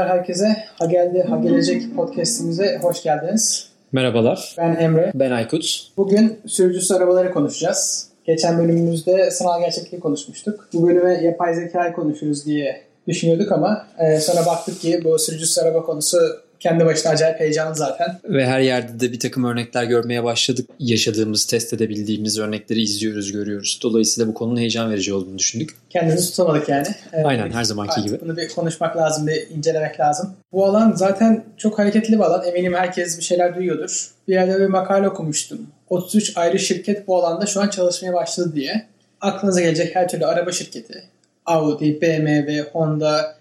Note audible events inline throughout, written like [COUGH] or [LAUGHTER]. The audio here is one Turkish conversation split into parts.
Selamlar herkese. Ha geldi, ha gelecek podcastimize hoş geldiniz. Merhabalar. Ben Emre. Ben Aykut. Bugün sürücüsü arabaları konuşacağız. Geçen bölümümüzde sanal gerçekliği konuşmuştuk. Bu bölüme yapay zekayı konuşuruz diye düşünüyorduk ama e, sonra baktık ki bu sürücüsü araba konusu kendi başına acayip heyecanlı zaten. Ve her yerde de bir takım örnekler görmeye başladık. Yaşadığımız, test edebildiğimiz örnekleri izliyoruz, görüyoruz. Dolayısıyla bu konunun heyecan verici olduğunu düşündük. Kendimizi tutamadık yani. Evet, Aynen her zamanki gibi. Bunu bir konuşmak lazım, bir incelemek lazım. Bu alan zaten çok hareketli bir alan. Eminim herkes bir şeyler duyuyordur. Bir yerde bir makale okumuştum. 33 ayrı şirket bu alanda şu an çalışmaya başladı diye. Aklınıza gelecek her türlü araba şirketi. Audi, BMW, Honda,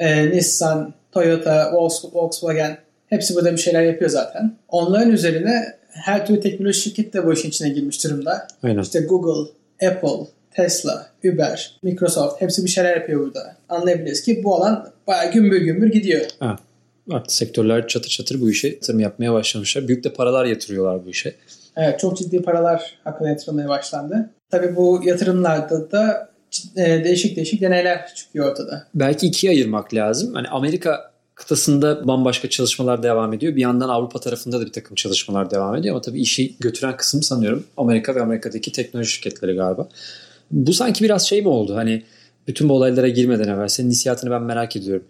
e, Nissan, Toyota, Volkswagen hepsi burada bir şeyler yapıyor zaten. Onların üzerine her türlü teknoloji şirketi de bu işin içine girmiş durumda. Aynen. İşte Google, Apple, Tesla, Uber, Microsoft hepsi bir şeyler yapıyor burada. Anlayabiliriz ki bu alan bayağı gümbür gümbür gidiyor. Ha. Artık sektörler çatır çatır bu işe yatırım yapmaya başlamışlar. Büyük de paralar yatırıyorlar bu işe. Evet çok ciddi paralar hakkında yatırılmaya başlandı. Tabii bu yatırımlarda da değişik değişik deneyler çıkıyor ortada. Belki ikiye ayırmak lazım. Hani Amerika kıtasında bambaşka çalışmalar devam ediyor. Bir yandan Avrupa tarafında da bir takım çalışmalar devam ediyor. Ama tabii işi götüren kısım sanıyorum Amerika ve Amerika'daki teknoloji şirketleri galiba. Bu sanki biraz şey mi oldu? Hani bütün bu olaylara girmeden evvel senin hissiyatını ben merak ediyorum.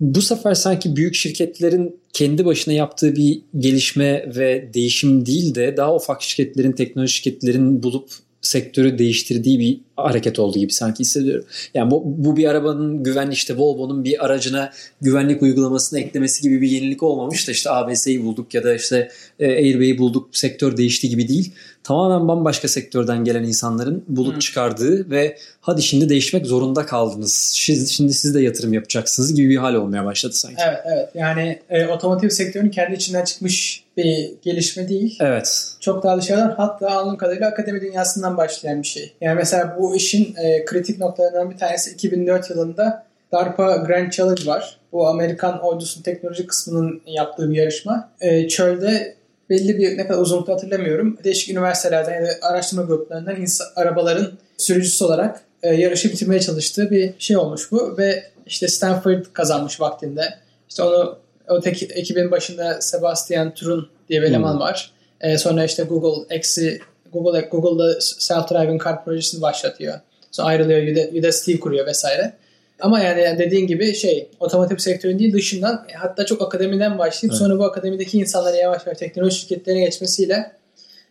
Bu sefer sanki büyük şirketlerin kendi başına yaptığı bir gelişme ve değişim değil de daha ufak şirketlerin, teknoloji şirketlerin bulup sektörü değiştirdiği bir hareket olduğu gibi sanki hissediyorum. Yani bu, bu bir arabanın güvenli işte Volvo'nun bir aracına güvenlik uygulamasını eklemesi gibi bir yenilik olmamış da işte ABS'yi bulduk ya da işte e, Airbag'i bulduk sektör değişti gibi değil. Tamamen bambaşka sektörden gelen insanların bulup hmm. çıkardığı ve hadi şimdi değişmek zorunda kaldınız. Siz, şimdi siz de yatırım yapacaksınız gibi bir hal olmaya başladı sanki. Evet evet yani e, otomotiv sektörünün kendi içinden çıkmış bir gelişme değil. Evet. Çok daha dışarıdan hatta anladığım kadarıyla akademi dünyasından başlayan bir şey. Yani mesela bu işin e, kritik noktalarından bir tanesi 2004 yılında DARPA Grand Challenge var. Bu Amerikan ordusunun teknoloji kısmının yaptığı bir yarışma. E, çölde belli bir ne kadar uzunlukta hatırlamıyorum. Değişik üniversitelerden ya da araştırma gruplarından insan, arabaların sürücüsü olarak e, yarışı bitirmeye çalıştığı bir şey olmuş bu ve işte Stanford kazanmış vaktinde. İşte onu o tek, ekibin başında Sebastian Turun diye bir eleman hmm. var. E, sonra işte Google eksi Google Google'da self-driving car projesini başlatıyor. Sonra ayrılıyor, Udacity kuruyor vesaire. Ama yani dediğin gibi şey otomotiv sektörün değil dışından hatta çok akademiden başlayıp evet. sonra bu akademideki insanlara yavaş yavaş teknoloji şirketlerine geçmesiyle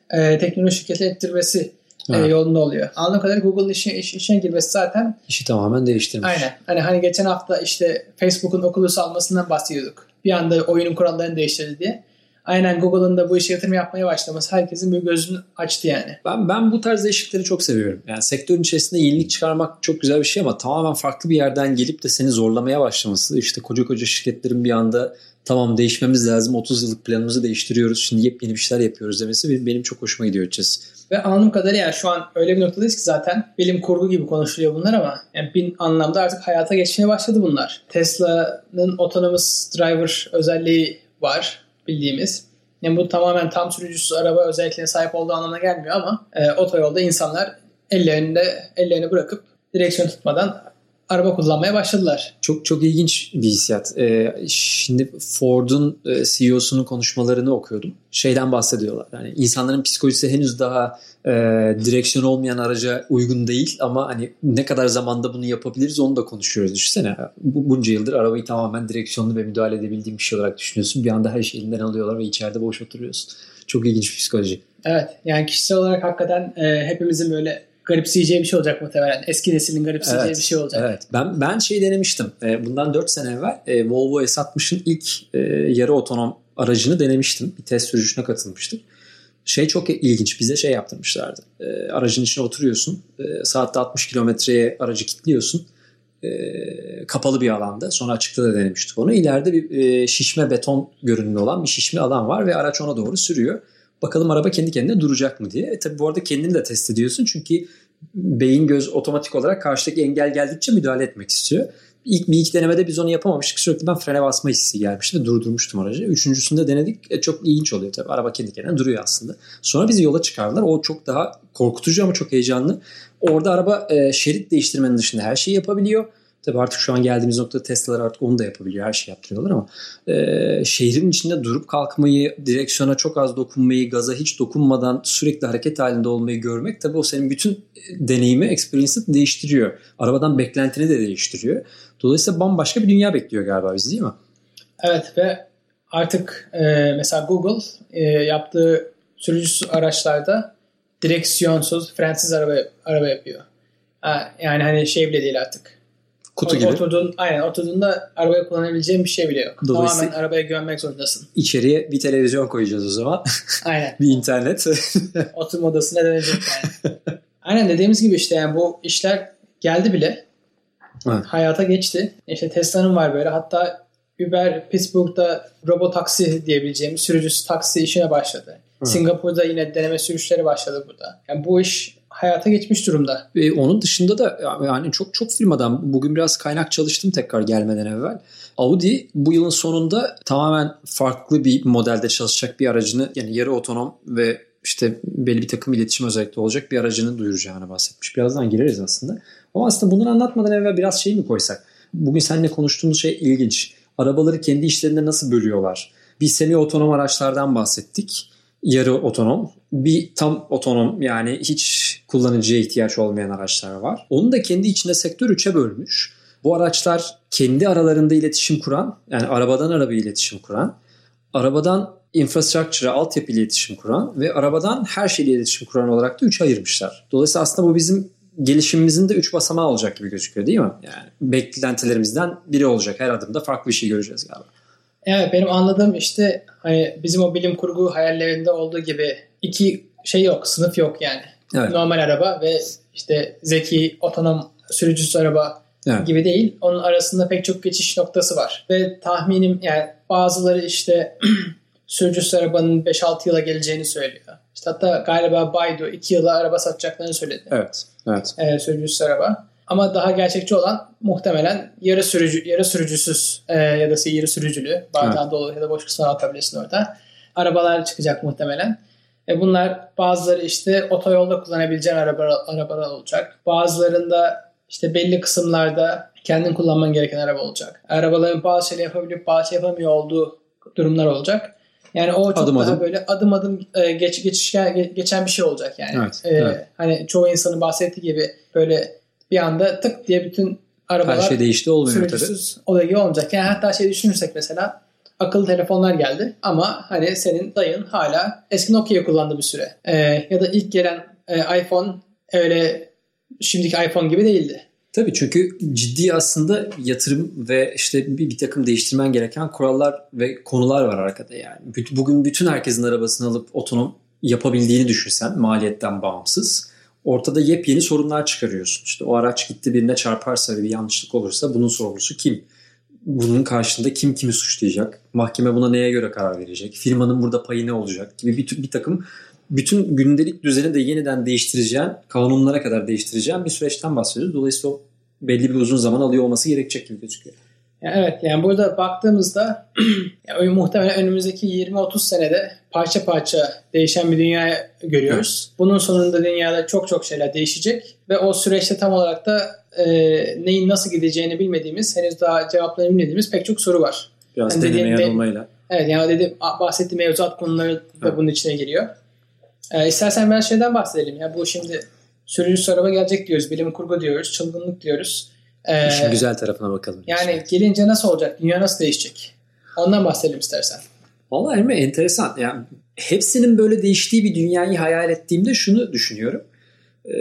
e, teknoloji şirketi ettirmesi e, evet. e, yolunda oluyor. Anladığım kadarıyla Google'ın işe, iş, işine girmesi zaten işi tamamen değiştirmiş. Aynen. Hani hani geçen hafta işte Facebook'un Oculus almasından bahsediyorduk. Bir anda oyunun kurallarını değiştirdi diye aynen Google'ın da bu işe yatırım yapmaya başlaması herkesin bir gözünü açtı yani. Ben ben bu tarz değişiklikleri çok seviyorum. Yani sektörün içerisinde yenilik çıkarmak çok güzel bir şey ama tamamen farklı bir yerden gelip de seni zorlamaya başlaması. İşte koca koca şirketlerin bir anda tamam değişmemiz lazım 30 yıllık planımızı değiştiriyoruz şimdi yepyeni bir şeyler yapıyoruz demesi benim, çok hoşuma gidiyor açıkçası. Ve anladığım kadarıyla yani şu an öyle bir noktadayız ki zaten bilim kurgu gibi konuşuluyor bunlar ama yani bir anlamda artık hayata geçmeye başladı bunlar. Tesla'nın autonomous driver özelliği var bildiğimiz. Yani bu tamamen tam sürücüsüz araba özelliklerine sahip olduğu anlamına gelmiyor ama e, otoyolda insanlar ellerinde ellerini bırakıp direksiyon tutmadan araba kullanmaya başladılar. Çok çok ilginç bir hissiyat. Ee, şimdi Ford'un e, CEO'sunun konuşmalarını okuyordum. Şeyden bahsediyorlar. Yani insanların psikolojisi henüz daha e, direksiyon olmayan araca uygun değil ama hani ne kadar zamanda bunu yapabiliriz onu da konuşuyoruz. Düşünsene bu, bunca yıldır arabayı tamamen direksiyonlu ve müdahale edebildiğim bir şey olarak düşünüyorsun. Bir anda her şeyi elinden alıyorlar ve içeride boş oturuyorsun. Çok ilginç psikoloji. Evet yani kişisel olarak hakikaten e, hepimizin böyle garipseyeceği bir şey olacak muhtemelen. Eski neslin garipseyeceği evet, bir şey olacak. Evet. Ben ben şey denemiştim. E, bundan 4 sene evvel e, Volvo S60'ın ilk e, yarı otonom aracını denemiştim. Bir test sürüşüne katılmıştım. Şey çok ilginç. Bize şey yaptırmışlardı. aracın içine oturuyorsun. saatte 60 kilometreye aracı kilitliyorsun. kapalı bir alanda. Sonra açıkta da denemiştik onu. İleride bir şişme beton görünümlü olan bir şişme alan var ve araç ona doğru sürüyor. Bakalım araba kendi kendine duracak mı diye. E tabi bu arada kendini de test ediyorsun çünkü beyin göz otomatik olarak karşıdaki engel geldikçe müdahale etmek istiyor. İlk bir iki denemede biz onu yapamamıştık. Sürekli ben frene basma hissi gelmişti ve durdurmuştum aracı. Üçüncüsünde denedik. E, çok ilginç oluyor tabii. Araba kendi kendine duruyor aslında. Sonra bizi yola çıkardılar. O çok daha korkutucu ama çok heyecanlı. Orada araba e, şerit değiştirmenin dışında her şeyi yapabiliyor. Tabii artık şu an geldiğimiz noktada Tesla'lar artık onu da yapabiliyor. Her şey yaptırıyorlar ama e, şehrin içinde durup kalkmayı, direksiyona çok az dokunmayı, gaza hiç dokunmadan sürekli hareket halinde olmayı görmek tabii o senin bütün deneyimi, experience'ı değiştiriyor. Arabadan beklentini de değiştiriyor. Dolayısıyla bambaşka bir dünya bekliyor galiba bizi değil mi? Evet ve artık e, mesela Google e, yaptığı sürücüsüz araçlarda direksiyonsuz, frensiz araba araba yapıyor. Yani hani şey bile değil artık. Kutu O- gibi. Oturduğun, aynen oturduğunda arabayı kullanabileceğin bir şey bile yok. Dolayısıyla- Tamamen arabaya güvenmek zorundasın. İçeriye bir televizyon koyacağız o zaman. [LAUGHS] Aynen. bir internet. [LAUGHS] Oturma odasına dönecek yani. aynen dediğimiz gibi işte yani bu işler geldi bile. Evet. Hayata geçti. İşte Tesla'nın var böyle. Hatta Uber Pittsburgh'da robotaksi diyebileceğimiz sürücüsü taksi işine başladı. Evet. Singapur'da yine deneme sürüşleri başladı burada. Yani bu iş hayata geçmiş durumda. Ve onun dışında da yani çok çok firmadan bugün biraz kaynak çalıştım tekrar gelmeden evvel. Audi bu yılın sonunda tamamen farklı bir modelde çalışacak bir aracını yani yarı otonom ve işte belli bir takım iletişim özellikle olacak bir aracını duyuracağını bahsetmiş. Birazdan gireriz aslında. Ama aslında bunları anlatmadan evvel biraz şey mi koysak? Bugün seninle konuştuğumuz şey ilginç. Arabaları kendi işlerinde nasıl bölüyorlar? Bir semi otonom araçlardan bahsettik. Yarı otonom. Bir tam otonom yani hiç kullanıcıya ihtiyaç olmayan araçlar var. Onu da kendi içinde sektör 3'e bölmüş. Bu araçlar kendi aralarında iletişim kuran, yani arabadan arabaya iletişim kuran, arabadan infrastructure'a, altyapı iletişim kuran ve arabadan her şeyle iletişim kuran olarak da 3'e ayırmışlar. Dolayısıyla aslında bu bizim gelişimimizin de 3 basamağı olacak gibi gözüküyor değil mi? Yani beklentilerimizden biri olacak. Her adımda farklı bir şey göreceğiz galiba. Evet benim anladığım işte hani bizim o bilim kurgu hayallerinde olduğu gibi iki şey yok, sınıf yok yani. Evet. Normal araba ve işte zeki, otonom sürücüsüz araba Evet. gibi değil. Onun arasında pek çok geçiş noktası var. Ve tahminim yani bazıları işte [CLEARS THROAT] sürücüsüz arabanın 5-6 yıla geleceğini söylüyor. İşte hatta galiba Baidu 2 yıla araba satacaklarını söyledi. Evet. Evet. e, sürücüsüz araba. Ama daha gerçekçi olan muhtemelen yarı sürücü yarı sürücüsüz e, ya da yarı sürücülü bardağın dolu ya da boş kısmına atabilirsin orada. Arabalar çıkacak muhtemelen. E, bunlar bazıları işte otoyolda kullanabileceğin araba, arabalar olacak. Bazılarında işte belli kısımlarda kendin kullanman gereken araba olacak. Arabaların bazı şeyleri yapabilip bazı şey yapamıyor olduğu durumlar olacak. Yani o çok Adım daha adım. böyle adım adım e, geç, geçiş, ge- geçen bir şey olacak yani. Evet, E, evet. Hani çoğu insanın bahsettiği gibi böyle bir anda tık diye bütün arabalar Her şey değişti olmuyor tabii. olayı olmayacak. Yani hatta şey düşünürsek mesela akıllı telefonlar geldi ama hani senin dayın hala eski Nokia kullandı bir süre. E, ya da ilk gelen e, iPhone öyle şimdiki iPhone gibi değildi. Tabii çünkü ciddi aslında yatırım ve işte bir, bir takım değiştirmen gereken kurallar ve konular var arkada yani. Bugün bütün herkesin arabasını alıp otonom yapabildiğini düşünsen maliyetten bağımsız ortada yepyeni sorunlar çıkarıyorsun. İşte o araç gitti birine çarparsa ve bir yanlışlık olursa bunun sorumlusu kim? Bunun karşında kim kimi suçlayacak? Mahkeme buna neye göre karar verecek? Firmanın burada payı ne olacak? Gibi bir, bir takım bütün gündelik düzeni de yeniden değiştireceğin, kanunlara kadar değiştireceğin bir süreçten bahsediyoruz. Dolayısıyla o belli bir uzun zaman alıyor olması gerekecek gibi gözüküyor. Yani evet yani burada baktığımızda [CLEARS THROAT] yani muhtemelen önümüzdeki 20-30 senede parça parça değişen bir dünya görüyoruz. Bunun sonunda dünyada çok çok şeyler değişecek ve o süreçte tam olarak da e, neyin nasıl gideceğini bilmediğimiz, henüz daha cevaplarını bilmediğimiz pek çok soru var. Biraz Yani deneme de- yanılmayla. Evet yani dedim bahsettiğim mevzuat konuları da Evet. bunun içine giriyor. Ee, istersen biraz şeyden bahsedelim. Ya bu şimdi sürücüsüz araba gelecek diyoruz, bilim kurgu diyoruz, çılgınlık diyoruz. Ee, İşin güzel tarafına bakalım. yani gelince nasıl olacak? Dünya nasıl değişecek? Ondan bahsedelim istersen. Vallahi Emre enteresan. Yani hepsinin böyle değiştiği bir dünyayı hayal ettiğimde şunu düşünüyorum. Ee,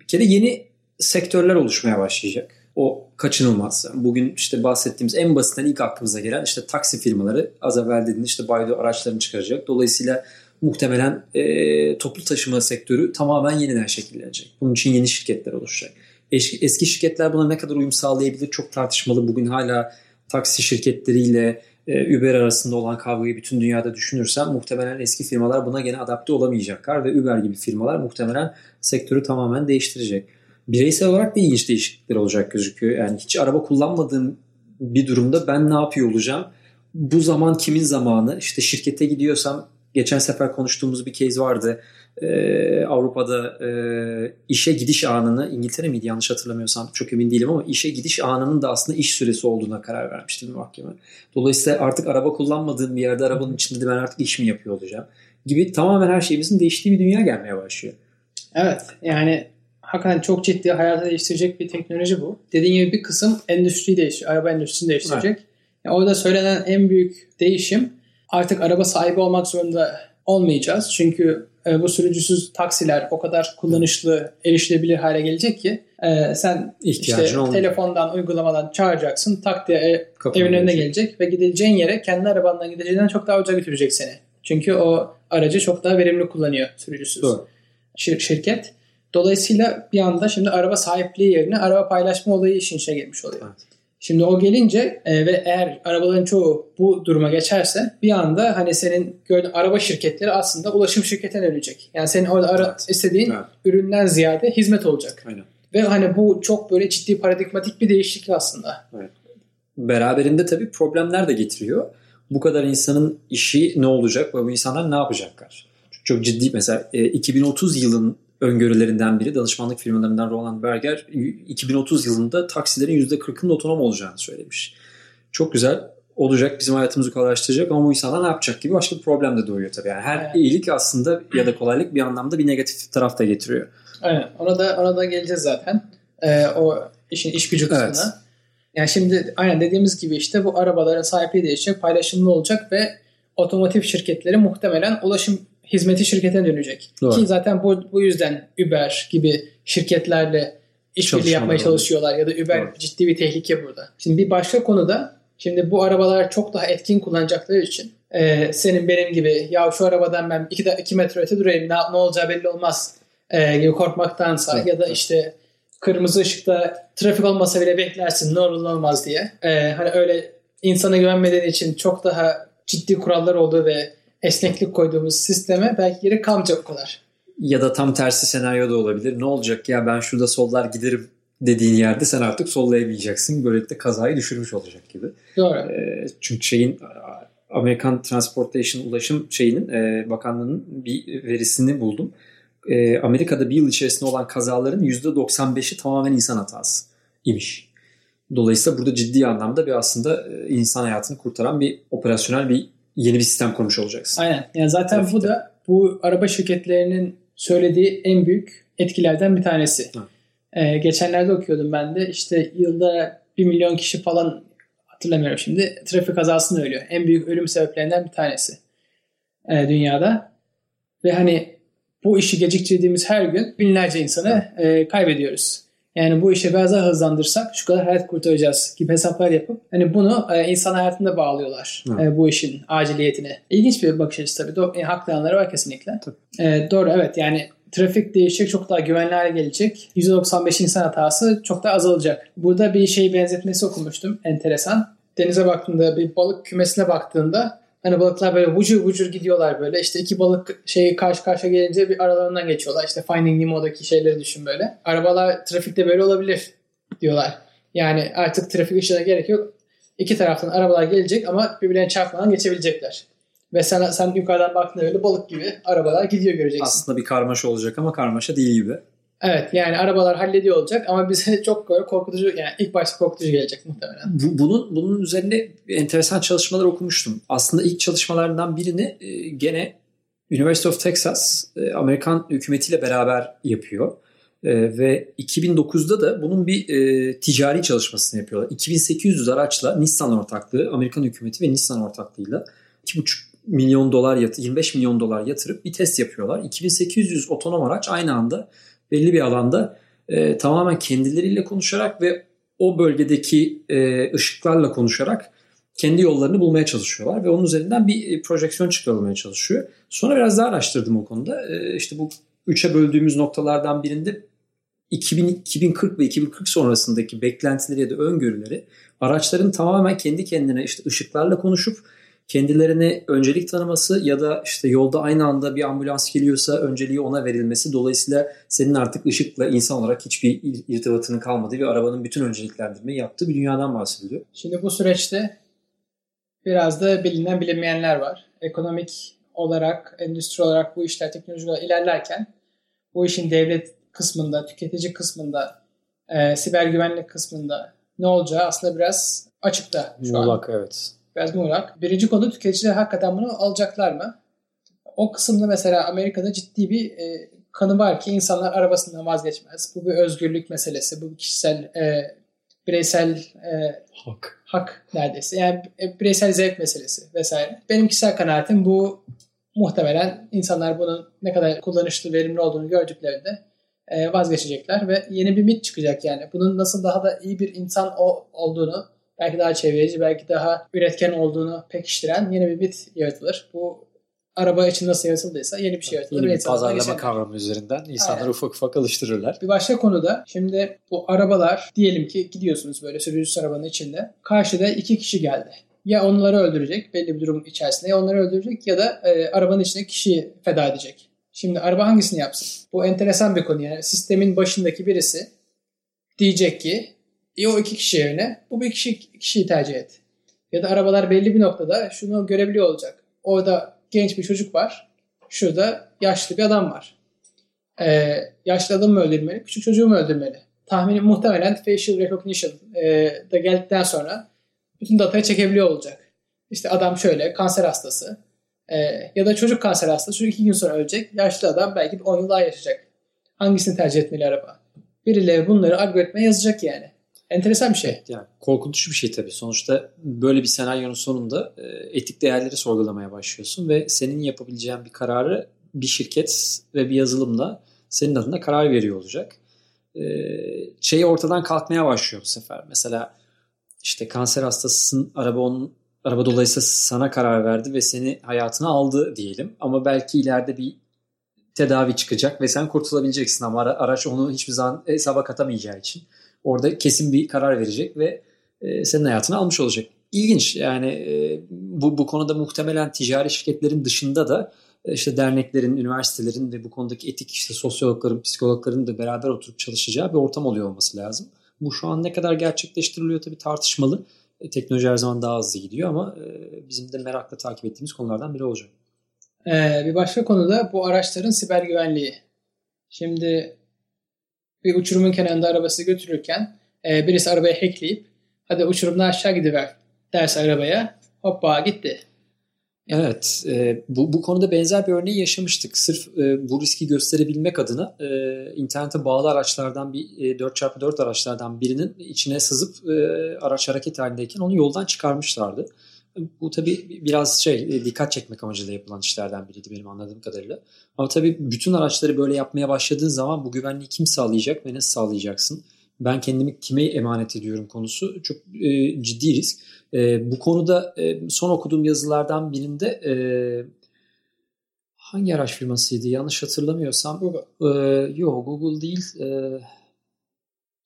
bir kere yeni sektörler oluşmaya başlayacak. O kaçınılmaz. Bugün işte bahsettiğimiz en basitten ilk aklımıza gelen işte taksi firmaları az evvel dediğin işte Baidu araçlarını çıkaracak. Dolayısıyla muhtemelen e, toplu taşıma sektörü tamamen yeniden şekillenecek. Bunun için yeni şirketler oluşacak. Eski, şirketler buna ne kadar uyum sağlayabilir çok tartışmalı. Bugün hala taksi şirketleriyle e, Uber arasında olan kavgayı bütün dünyada düşünürsen muhtemelen eski firmalar buna gene adapte olamayacaklar ve Uber gibi firmalar muhtemelen sektörü tamamen değiştirecek. Bireysel olarak da ilginç değişiklikler olacak gözüküyor. Yani hiç araba kullanmadığım bir durumda ben ne yapıyor olacağım? Bu zaman kimin zamanı? İşte şirkete gidiyorsam geçen sefer konuştuğumuz bir case vardı. E, Avrupa'da e, işe gidiş anını İngiltere miydi yanlış hatırlamıyorsam çok emin değilim ama işe gidiş anının da aslında iş süresi olduğuna karar vermişti bir mahkeme. Dolayısıyla artık araba kullanmadığım bir yerde arabanın içinde de ben artık iş mi yapıyor olacağım gibi tamamen her şeyimizin değiştiği bir dünya gelmeye başlıyor. Evet yani hakikaten çok ciddi hayatı değiştirecek bir teknoloji bu. Dediğim gibi bir kısım endüstriyi değiştiriyor. Araba endüstrisini değiştirecek. Evet. Yani orada söylenen en büyük değişim artık araba sahibi olmak zorunda olmayacağız. Çünkü e, bu sürücüsüz taksiler o kadar kullanışlı, erişilebilir hale gelecek ki e, sen İhtiyacın işte olmuyor. telefondan, uygulamadan çağıracaksın. Tak diye e, evin önüne gelecek ve gideceğin yere kendi arabandan gideceğinden çok daha ucuza götürecek seni. Çünkü o aracı çok daha verimli kullanıyor sürücüsüz. Doğru. Şir- şirket. Dolayısıyla bir anda şimdi araba sahipliği yerine araba paylaşma olayı işin içine girmiş oluyor. Evet. Şimdi o gelince e, ve eğer arabaların çoğu bu duruma geçerse bir anda hani senin gördüğün araba şirketleri aslında ulaşım şirketine dönecek. Yani senin orada ara, evet. istediğin evet. üründen ziyade hizmet olacak. Aynen. Ve hani bu çok böyle ciddi paradigmatik bir değişiklik aslında. Evet. Beraberinde tabii problemler de getiriyor. Bu kadar insanın işi ne olacak ve bu insanlar ne yapacaklar? Çok ciddi mesela 2030 e, yılın öngörülerinden biri danışmanlık firmalarından Roland Berger 2030 yılında taksilerin %40'ının otonom olacağını söylemiş. Çok güzel olacak bizim hayatımızı kolaylaştıracak ama bu insanlar ne yapacak gibi başka bir problem de doğuyor tabii. Yani her evet. iyilik aslında ya da kolaylık bir anlamda bir negatif taraf da getiriyor. Aynen. Ona da ona da geleceğiz zaten. Ee, o işin iş gücü kısmına. Evet. Yani şimdi aynen dediğimiz gibi işte bu arabaların sahipliği değişecek, paylaşımlı olacak ve otomotiv şirketleri muhtemelen ulaşım hizmeti şirkete dönecek. Doğru. Ki zaten bu, bu yüzden Uber gibi şirketlerle işbirliği yapmaya çalışıyorlar ya da Uber Doğru. ciddi bir tehlike burada. Şimdi bir başka konuda şimdi bu arabalar çok daha etkin kullanacakları için e, senin benim gibi ya şu arabadan ben 2 iki metre öte durayım ne, ne olacağı belli olmaz e, gibi korkmaktansa evet. ya da işte kırmızı ışıkta trafik olmasa bile beklersin ne olur ne olmaz diye. E, hani öyle insana güvenmediğin için çok daha ciddi kurallar olduğu ve esneklik koyduğumuz sisteme belki geri kalmayacak o kadar. Ya da tam tersi senaryo da olabilir. Ne olacak ya ben şurada sollar giderim dediğin yerde sen artık sollayamayacaksın. Böylelikle kazayı düşürmüş olacak gibi. Doğru. E, çünkü şeyin Amerikan Transportation Ulaşım şeyinin e, bakanlığının bir verisini buldum. E, Amerika'da bir yıl içerisinde olan kazaların %95'i tamamen insan hatası imiş. Dolayısıyla burada ciddi anlamda bir aslında e, insan hayatını kurtaran bir operasyonel bir yeni bir sistem kurmuş olacaksın. Aynen. Yani zaten Trafikte. bu da bu araba şirketlerinin söylediği en büyük etkilerden bir tanesi. Ee, geçenlerde okuyordum ben de işte yılda 1 milyon kişi falan hatırlamıyorum şimdi trafik kazasında ölüyor. En büyük ölüm sebeplerinden bir tanesi e, dünyada. Ve hani bu işi geciktirdiğimiz her gün binlerce insanı e, kaybediyoruz. Yani bu işi biraz daha hızlandırsak şu kadar hayat kurtaracağız gibi hesaplar yapıp hani bunu e, insan hayatında bağlıyorlar e, bu işin aciliyetine. İlginç bir bakış açısı tabii. Do- e, haklı yanları var kesinlikle. E, doğru evet yani trafik değişecek çok daha güvenli hale gelecek. %95 insan hatası çok daha azalacak. Burada bir şey benzetmesi okumuştum enteresan. Denize baktığında bir balık kümesine baktığında Hani balıklar böyle vucur vucur gidiyorlar böyle. İşte iki balık şeyi karşı karşıya gelince bir aralarından geçiyorlar. İşte Finding Nemo'daki şeyleri düşün böyle. Arabalar trafikte böyle olabilir diyorlar. Yani artık trafik ışığına gerek yok. İki taraftan arabalar gelecek ama birbirlerine çarpmadan geçebilecekler. Ve sen, sen yukarıdan baktığında böyle balık gibi arabalar gidiyor göreceksin. Aslında bir karmaşa olacak ama karmaşa değil gibi. Evet yani arabalar hallediyor olacak ama [LAUGHS] bize çok böyle korkutucu yani ilk başta korkutucu gelecek muhtemelen. Bu, bunun bunun üzerine enteresan çalışmalar okumuştum. Aslında ilk çalışmalarından birini e, gene University of Texas e, Amerikan hükümetiyle beraber yapıyor. E, ve 2009'da da bunun bir e, ticari çalışmasını yapıyorlar. 2800 araçla Nissan ortaklığı, Amerikan hükümeti ve Nissan ortaklığıyla 2,5 milyon dolar yatırıp 25 milyon dolar yatırıp bir test yapıyorlar. 2800 otonom araç aynı anda belli bir alanda e, tamamen kendileriyle konuşarak ve o bölgedeki e, ışıklarla konuşarak kendi yollarını bulmaya çalışıyorlar ve onun üzerinden bir e, projeksiyon çıkarılmaya çalışıyor. Sonra biraz daha araştırdım o konuda. E, işte bu üçe böldüğümüz noktalardan birinde 2000, 2040 ve 2040 sonrasındaki beklentileri ya da öngörüleri araçların tamamen kendi kendine işte ışıklarla konuşup kendilerine öncelik tanıması ya da işte yolda aynı anda bir ambulans geliyorsa önceliği ona verilmesi. Dolayısıyla senin artık ışıkla insan olarak hiçbir irtibatının kalmadığı ve arabanın bütün önceliklendirmeyi yaptığı bir dünyadan bahsediliyor. Şimdi bu süreçte biraz da bilinen bilinmeyenler var. Ekonomik olarak, endüstri olarak bu işler teknolojik olarak ilerlerken bu işin devlet kısmında, tüketici kısmında, e, siber güvenlik kısmında ne olacağı aslında biraz açıkta şu muğlak, an. evet. Biraz muğlak. Birinci konu tüketiciler hakikaten bunu alacaklar mı? O kısımda mesela Amerika'da ciddi bir e, kanı var ki insanlar arabasından vazgeçmez. Bu bir özgürlük meselesi, bu bir kişisel, e, bireysel e, hak. hak neredeyse. Yani e, bireysel zevk meselesi vesaire. Benim kişisel kanaatim bu muhtemelen insanlar bunun ne kadar kullanışlı, verimli olduğunu gördüklerinde e, vazgeçecekler ve yeni bir mit çıkacak yani. Bunun nasıl daha da iyi bir insan olduğunu, belki daha çevreci, belki daha üretken olduğunu pekiştiren yeni bir mit yaratılır. Bu araba için nasıl yaratıldıysa yeni bir şey yaratılır. Yeni bir pazarlama kavramı üzerinden insanları Aynen. ufak ufak alıştırırlar. Bir başka konuda şimdi bu arabalar diyelim ki gidiyorsunuz böyle sürücüsüz arabanın içinde. Karşıda iki kişi geldi. Ya onları öldürecek belli bir durum içerisinde ya onları öldürecek ya da e, arabanın içinde kişiyi feda edecek. Şimdi araba hangisini yapsın? Bu enteresan bir konu yani. Sistemin başındaki birisi diyecek ki e, o iki kişi yerine bu bir kişi, kişiyi tercih et. Ya da arabalar belli bir noktada şunu görebiliyor olacak. Orada genç bir çocuk var. Şurada yaşlı bir adam var. Ee, yaşlı adamı mı öldürmeli, küçük çocuğu mu öldürmeli? Tahminim muhtemelen facial recognition e, da geldikten sonra bütün datayı çekebiliyor olacak. İşte adam şöyle kanser hastası e, ya da çocuk kanser hastası şu iki gün sonra ölecek. Yaşlı adam belki bir 10 yıl daha yaşayacak. Hangisini tercih etmeli araba? Birileri bunları algoritmaya yazacak yani. Enteresan bir şey. Yani korkutucu bir şey tabii. Sonuçta böyle bir senaryonun sonunda e, etik değerleri sorgulamaya başlıyorsun ve senin yapabileceğin bir kararı bir şirket ve bir yazılımla senin adına karar veriyor olacak. E, şey ortadan kalkmaya başlıyor bu sefer. Mesela işte kanser hastasısın, araba onun araba dolayısıyla sana karar verdi ve seni hayatına aldı diyelim. Ama belki ileride bir tedavi çıkacak ve sen kurtulabileceksin ama araç onu hiçbir zaman hesaba katamayacağı için orada kesin bir karar verecek ve e, senin hayatını almış olacak. İlginç yani e, bu, bu konuda muhtemelen ticari şirketlerin dışında da e, işte derneklerin, üniversitelerin ve bu konudaki etik işte sosyologların, psikologların da beraber oturup çalışacağı bir ortam oluyor olması lazım. Bu şu an ne kadar gerçekleştiriliyor tabii tartışmalı. Teknoloji her zaman daha hızlı gidiyor ama bizim de merakla takip ettiğimiz konulardan biri olacak. Ee, bir başka konu da bu araçların siber güvenliği. Şimdi bir uçurumun kenarında arabası götürürken e, birisi arabayı hackleyip hadi uçurumdan aşağı gidiver derse arabaya hoppa gitti. Evet, e, bu, bu konuda benzer bir örneği yaşamıştık. Sırf e, bu riski gösterebilmek adına e, internete bağlı araçlardan bir e, 4x4 araçlardan birinin içine sızıp e, araç hareket halindeyken onu yoldan çıkarmışlardı. Bu tabii biraz şey e, dikkat çekmek amacıyla yapılan işlerden biriydi benim anladığım kadarıyla. Ama tabii bütün araçları böyle yapmaya başladığın zaman bu güvenliği kim sağlayacak ve nasıl sağlayacaksın? Ben kendimi kime emanet ediyorum konusu çok e, ciddi risk. E, bu konuda e, son okuduğum yazılardan birinde e, hangi araç firmasıydı yanlış hatırlamıyorsam Google. E, yok Google değil. E,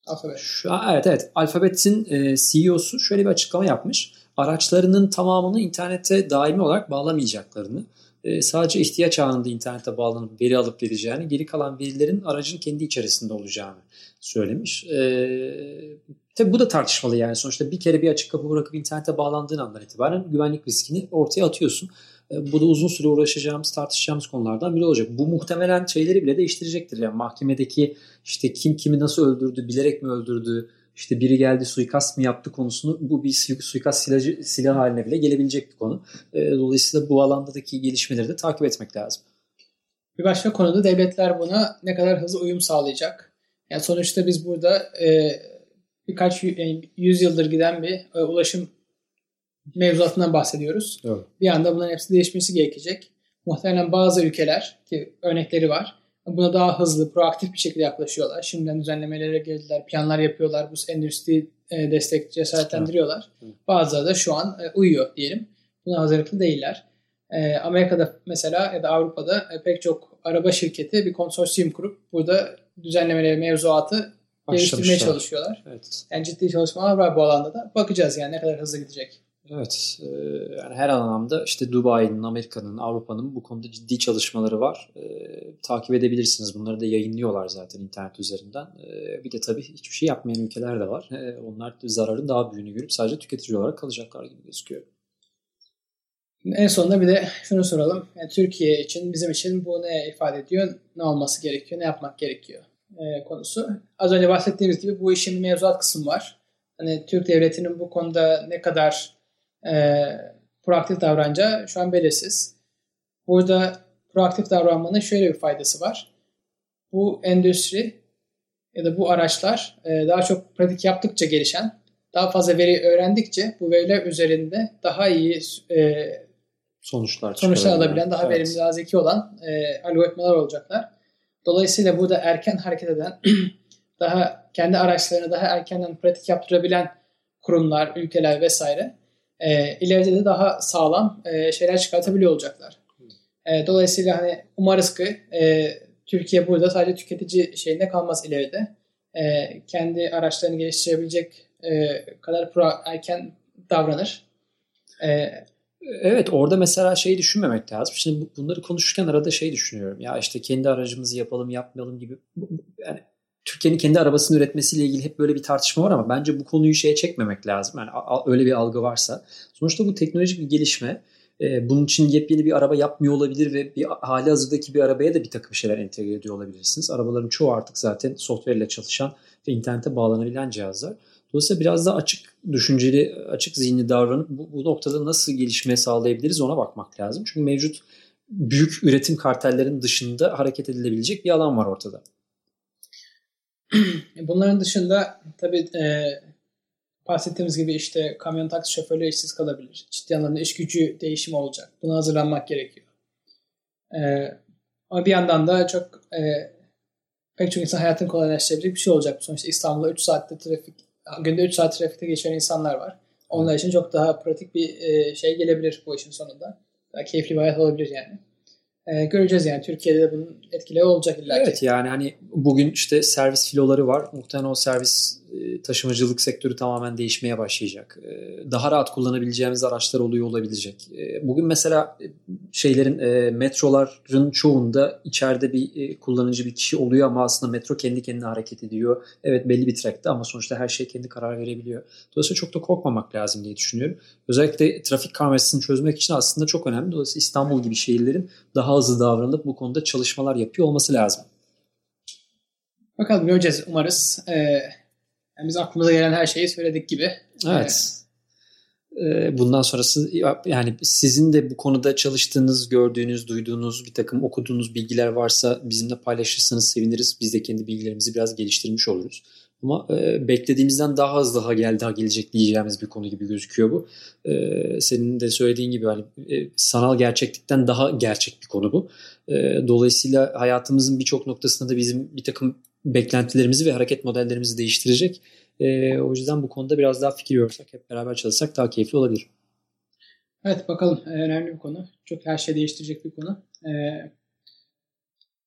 Alphabet. Şu, evet evet Alphabet'in e, CEO'su şöyle bir açıklama yapmış araçlarının tamamını internete daimi olarak bağlamayacaklarını, e, sadece ihtiyaç anında internete bağlanıp veri alıp vereceğini, geri kalan verilerin aracın kendi içerisinde olacağını söylemiş. E, tabi bu da tartışmalı yani sonuçta bir kere bir açık kapı bırakıp internete bağlandığın andan itibaren güvenlik riskini ortaya atıyorsun. E, bu da uzun süre uğraşacağımız, tartışacağımız konulardan biri olacak. Bu muhtemelen şeyleri bile değiştirecektir. Yani mahkemedeki işte kim kimi nasıl öldürdü, bilerek mi öldürdü, işte biri geldi suikast mı yaptı konusunu bu bir suikast silahı, silah haline bile gelebilecek bir konu. E, dolayısıyla bu alandaki gelişmeleri de takip etmek lazım. Bir başka konuda devletler buna ne kadar hızlı uyum sağlayacak. Yani sonuçta biz burada e, birkaç yani yüz yıldır giden bir e, ulaşım mevzuatından bahsediyoruz. Evet. Bir anda bunların hepsi değişmesi gerekecek. Muhtemelen bazı ülkeler ki örnekleri var buna daha hızlı, proaktif bir şekilde yaklaşıyorlar. Şimdiden düzenlemelere geldiler, planlar yapıyorlar. Bu endüstri e, destek cesaretlendiriyorlar. Bazıları da şu an e, uyuyor diyelim. Buna hazırlıklı değiller. E, Amerika'da mesela ya da Avrupa'da pek çok araba şirketi bir konsorsiyum kurup burada düzenlemeleri, mevzuatı geliştirmeye çalışıyorlar. Evet. Yani ciddi çalışmalar var bu alanda da. Bakacağız yani ne kadar hızlı gidecek. Evet, e, yani her anlamda işte Dubai'nin, Amerika'nın, Avrupa'nın bu konuda ciddi çalışmaları var. E, takip edebilirsiniz. Bunları da yayınlıyorlar zaten internet üzerinden. E, bir de tabii hiçbir şey yapmayan ülkeler de var. E, onlar zararın daha büyüğünü görüp sadece tüketici olarak kalacaklar gibi gözüküyor. En sonunda bir de şunu soralım. Yani Türkiye için, bizim için bu ne ifade ediyor? Ne olması gerekiyor? Ne yapmak gerekiyor? E, konusu. Az önce bahsettiğimiz gibi bu işin mevzuat kısmı var. Hani Türk devletinin bu konuda ne kadar e, proaktif davranacağı şu an belirsiz. Burada proaktif davranmanın şöyle bir faydası var. Bu endüstri ya da bu araçlar e, daha çok pratik yaptıkça gelişen, daha fazla veri öğrendikçe bu veriler üzerinde daha iyi e, sonuçlar, sonuçlar alabilen, daha evet. verimli, daha zeki olan e, algoritmalar olacaklar. Dolayısıyla burada erken hareket eden, [CLEARS THROAT] daha kendi araçlarını daha erkenden pratik yaptırabilen kurumlar, ülkeler vesaire e, ileride de daha sağlam e, şeyler çıkartabiliyor olacaklar. E, dolayısıyla hani umarız ki e, Türkiye burada sadece tüketici şeyinde kalmaz ileride. E, kendi araçlarını geliştirebilecek e, kadar pro erken davranır. E, Evet orada mesela şeyi düşünmemek lazım. Şimdi bunları konuşurken arada şey düşünüyorum. Ya işte kendi aracımızı yapalım yapmayalım gibi. Yani Türkiye'nin kendi arabasını üretmesiyle ilgili hep böyle bir tartışma var ama bence bu konuyu şeye çekmemek lazım. Yani öyle bir algı varsa. Sonuçta bu teknolojik bir gelişme. Ee, bunun için yepyeni bir araba yapmıyor olabilir ve bir hali hazırdaki bir arabaya da bir takım şeyler entegre ediyor olabilirsiniz. Arabaların çoğu artık zaten software ile çalışan ve internete bağlanabilen cihazlar. Dolayısıyla biraz daha açık düşünceli, açık zihinli davranıp bu, bu noktada nasıl gelişmeye sağlayabiliriz ona bakmak lazım. Çünkü mevcut büyük üretim kartellerin dışında hareket edilebilecek bir alan var ortada. Bunların dışında tabii e, bahsettiğimiz gibi işte kamyon taksi şoförleri işsiz kalabilir. Ciddi anlamda iş gücü değişimi olacak. Buna hazırlanmak gerekiyor. E, ama bir yandan da çok e, pek çok insan hayatını kolaylaştırabilecek bir şey olacak. Sonuçta İstanbul'da 3 saatte trafik, günde 3 saat trafikte geçen insanlar var. Onlar için çok daha pratik bir e, şey gelebilir bu işin sonunda. Daha keyifli bir hayat olabilir yani. Ee, göreceğiz yani Türkiye'de de bunun etkileri olacak illa. Evet yani hani bugün işte servis filoları var. Muhtemelen o servis e, taşımacılık sektörü tamamen değişmeye başlayacak. E, daha rahat kullanabileceğimiz araçlar oluyor olabilecek. E, bugün mesela şeylerin metroların çoğunda içeride bir kullanıcı bir kişi oluyor ama aslında metro kendi kendine hareket ediyor. Evet belli bir trackte ama sonuçta her şey kendi karar verebiliyor. Dolayısıyla çok da korkmamak lazım diye düşünüyorum. Özellikle trafik karmaşasını çözmek için aslında çok önemli. Dolayısıyla İstanbul gibi şehirlerin daha hızlı davranıp bu konuda çalışmalar yapıyor olması lazım. Bakalım göreceğiz umarız. Ee, yani biz aklımıza gelen her şeyi söyledik gibi. Evet. Ee, bundan sonrası yani sizin de bu konuda çalıştığınız, gördüğünüz, duyduğunuz bir takım okuduğunuz bilgiler varsa bizimle paylaşırsanız seviniriz. Biz de kendi bilgilerimizi biraz geliştirmiş oluruz. Ama e, beklediğimizden daha hızlı daha gel daha gelecek diyeceğimiz bir konu gibi gözüküyor bu. E, senin de söylediğin gibi hani e, sanal gerçeklikten daha gerçek bir konu bu. E, dolayısıyla hayatımızın birçok noktasında da bizim bir takım beklentilerimizi ve hareket modellerimizi değiştirecek. E, o yüzden bu konuda biraz daha fikir yorsak, hep beraber çalışsak daha keyifli olabilir. Evet bakalım. E, önemli bir konu. Çok her şey değiştirecek bir konu. E,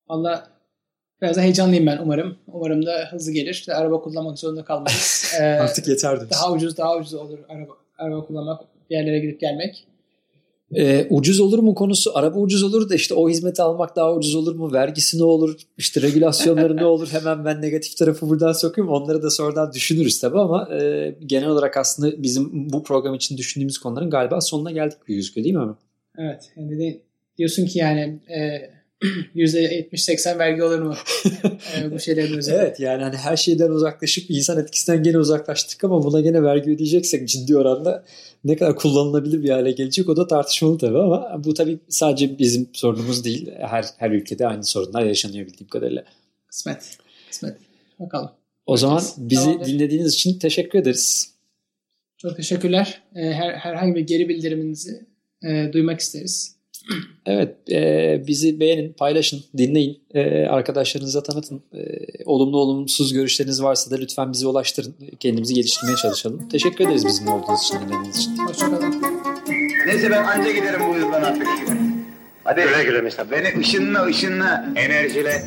Allah biraz da heyecanlıyım ben umarım. Umarım da hızlı gelir. İşte araba kullanmak zorunda kalmayız. [LAUGHS] E, Artık yeter Daha ucuz daha ucuz olur araba, araba kullanmak, yerlere gidip gelmek. E, ucuz olur mu konusu araba ucuz olur da işte o hizmeti almak daha ucuz olur mu vergisi ne olur işte regülasyonları ne olur [LAUGHS] hemen ben negatif tarafı buradan sokuyorum onları da sonradan düşünürüz tabi ama e, genel olarak aslında bizim bu program için düşündüğümüz konuların galiba sonuna geldik bir gözüküyor değil mi? Evet yani de diyorsun ki yani e, [CLEARS THROAT] %70-80 vergi olur mu e, bu şeylerin üzerine? Evet yani hani her şeyden uzaklaşıp insan etkisinden gene uzaklaştık ama buna gene vergi ödeyeceksek ciddi oranda ne kadar kullanılabilir bir hale gelecek o da tartışmalı tabii ama bu tabii sadece bizim sorunumuz değil. Her her ülkede aynı sorunlar yaşanıyor bildiğim kadarıyla. Kısmet. Kısmet. Bakalım. O zaman bizi Tamamdır. dinlediğiniz için teşekkür ederiz. Çok teşekkürler. Ee, her, herhangi bir geri bildiriminizi e, duymak isteriz. Evet, e, bizi beğenin, paylaşın, dinleyin, e, arkadaşlarınıza tanıtın. E, olumlu olumsuz görüşleriniz varsa da lütfen bize ulaştırın. Kendimizi geliştirmeye çalışalım. Teşekkür ederiz bizimle olduğunuz için, dinlediğiniz için. Hoşçakalın. Neyse ben anca giderim bu yıldan artık. Hadi. Güle güle Beni ışınla ışınla enerjile.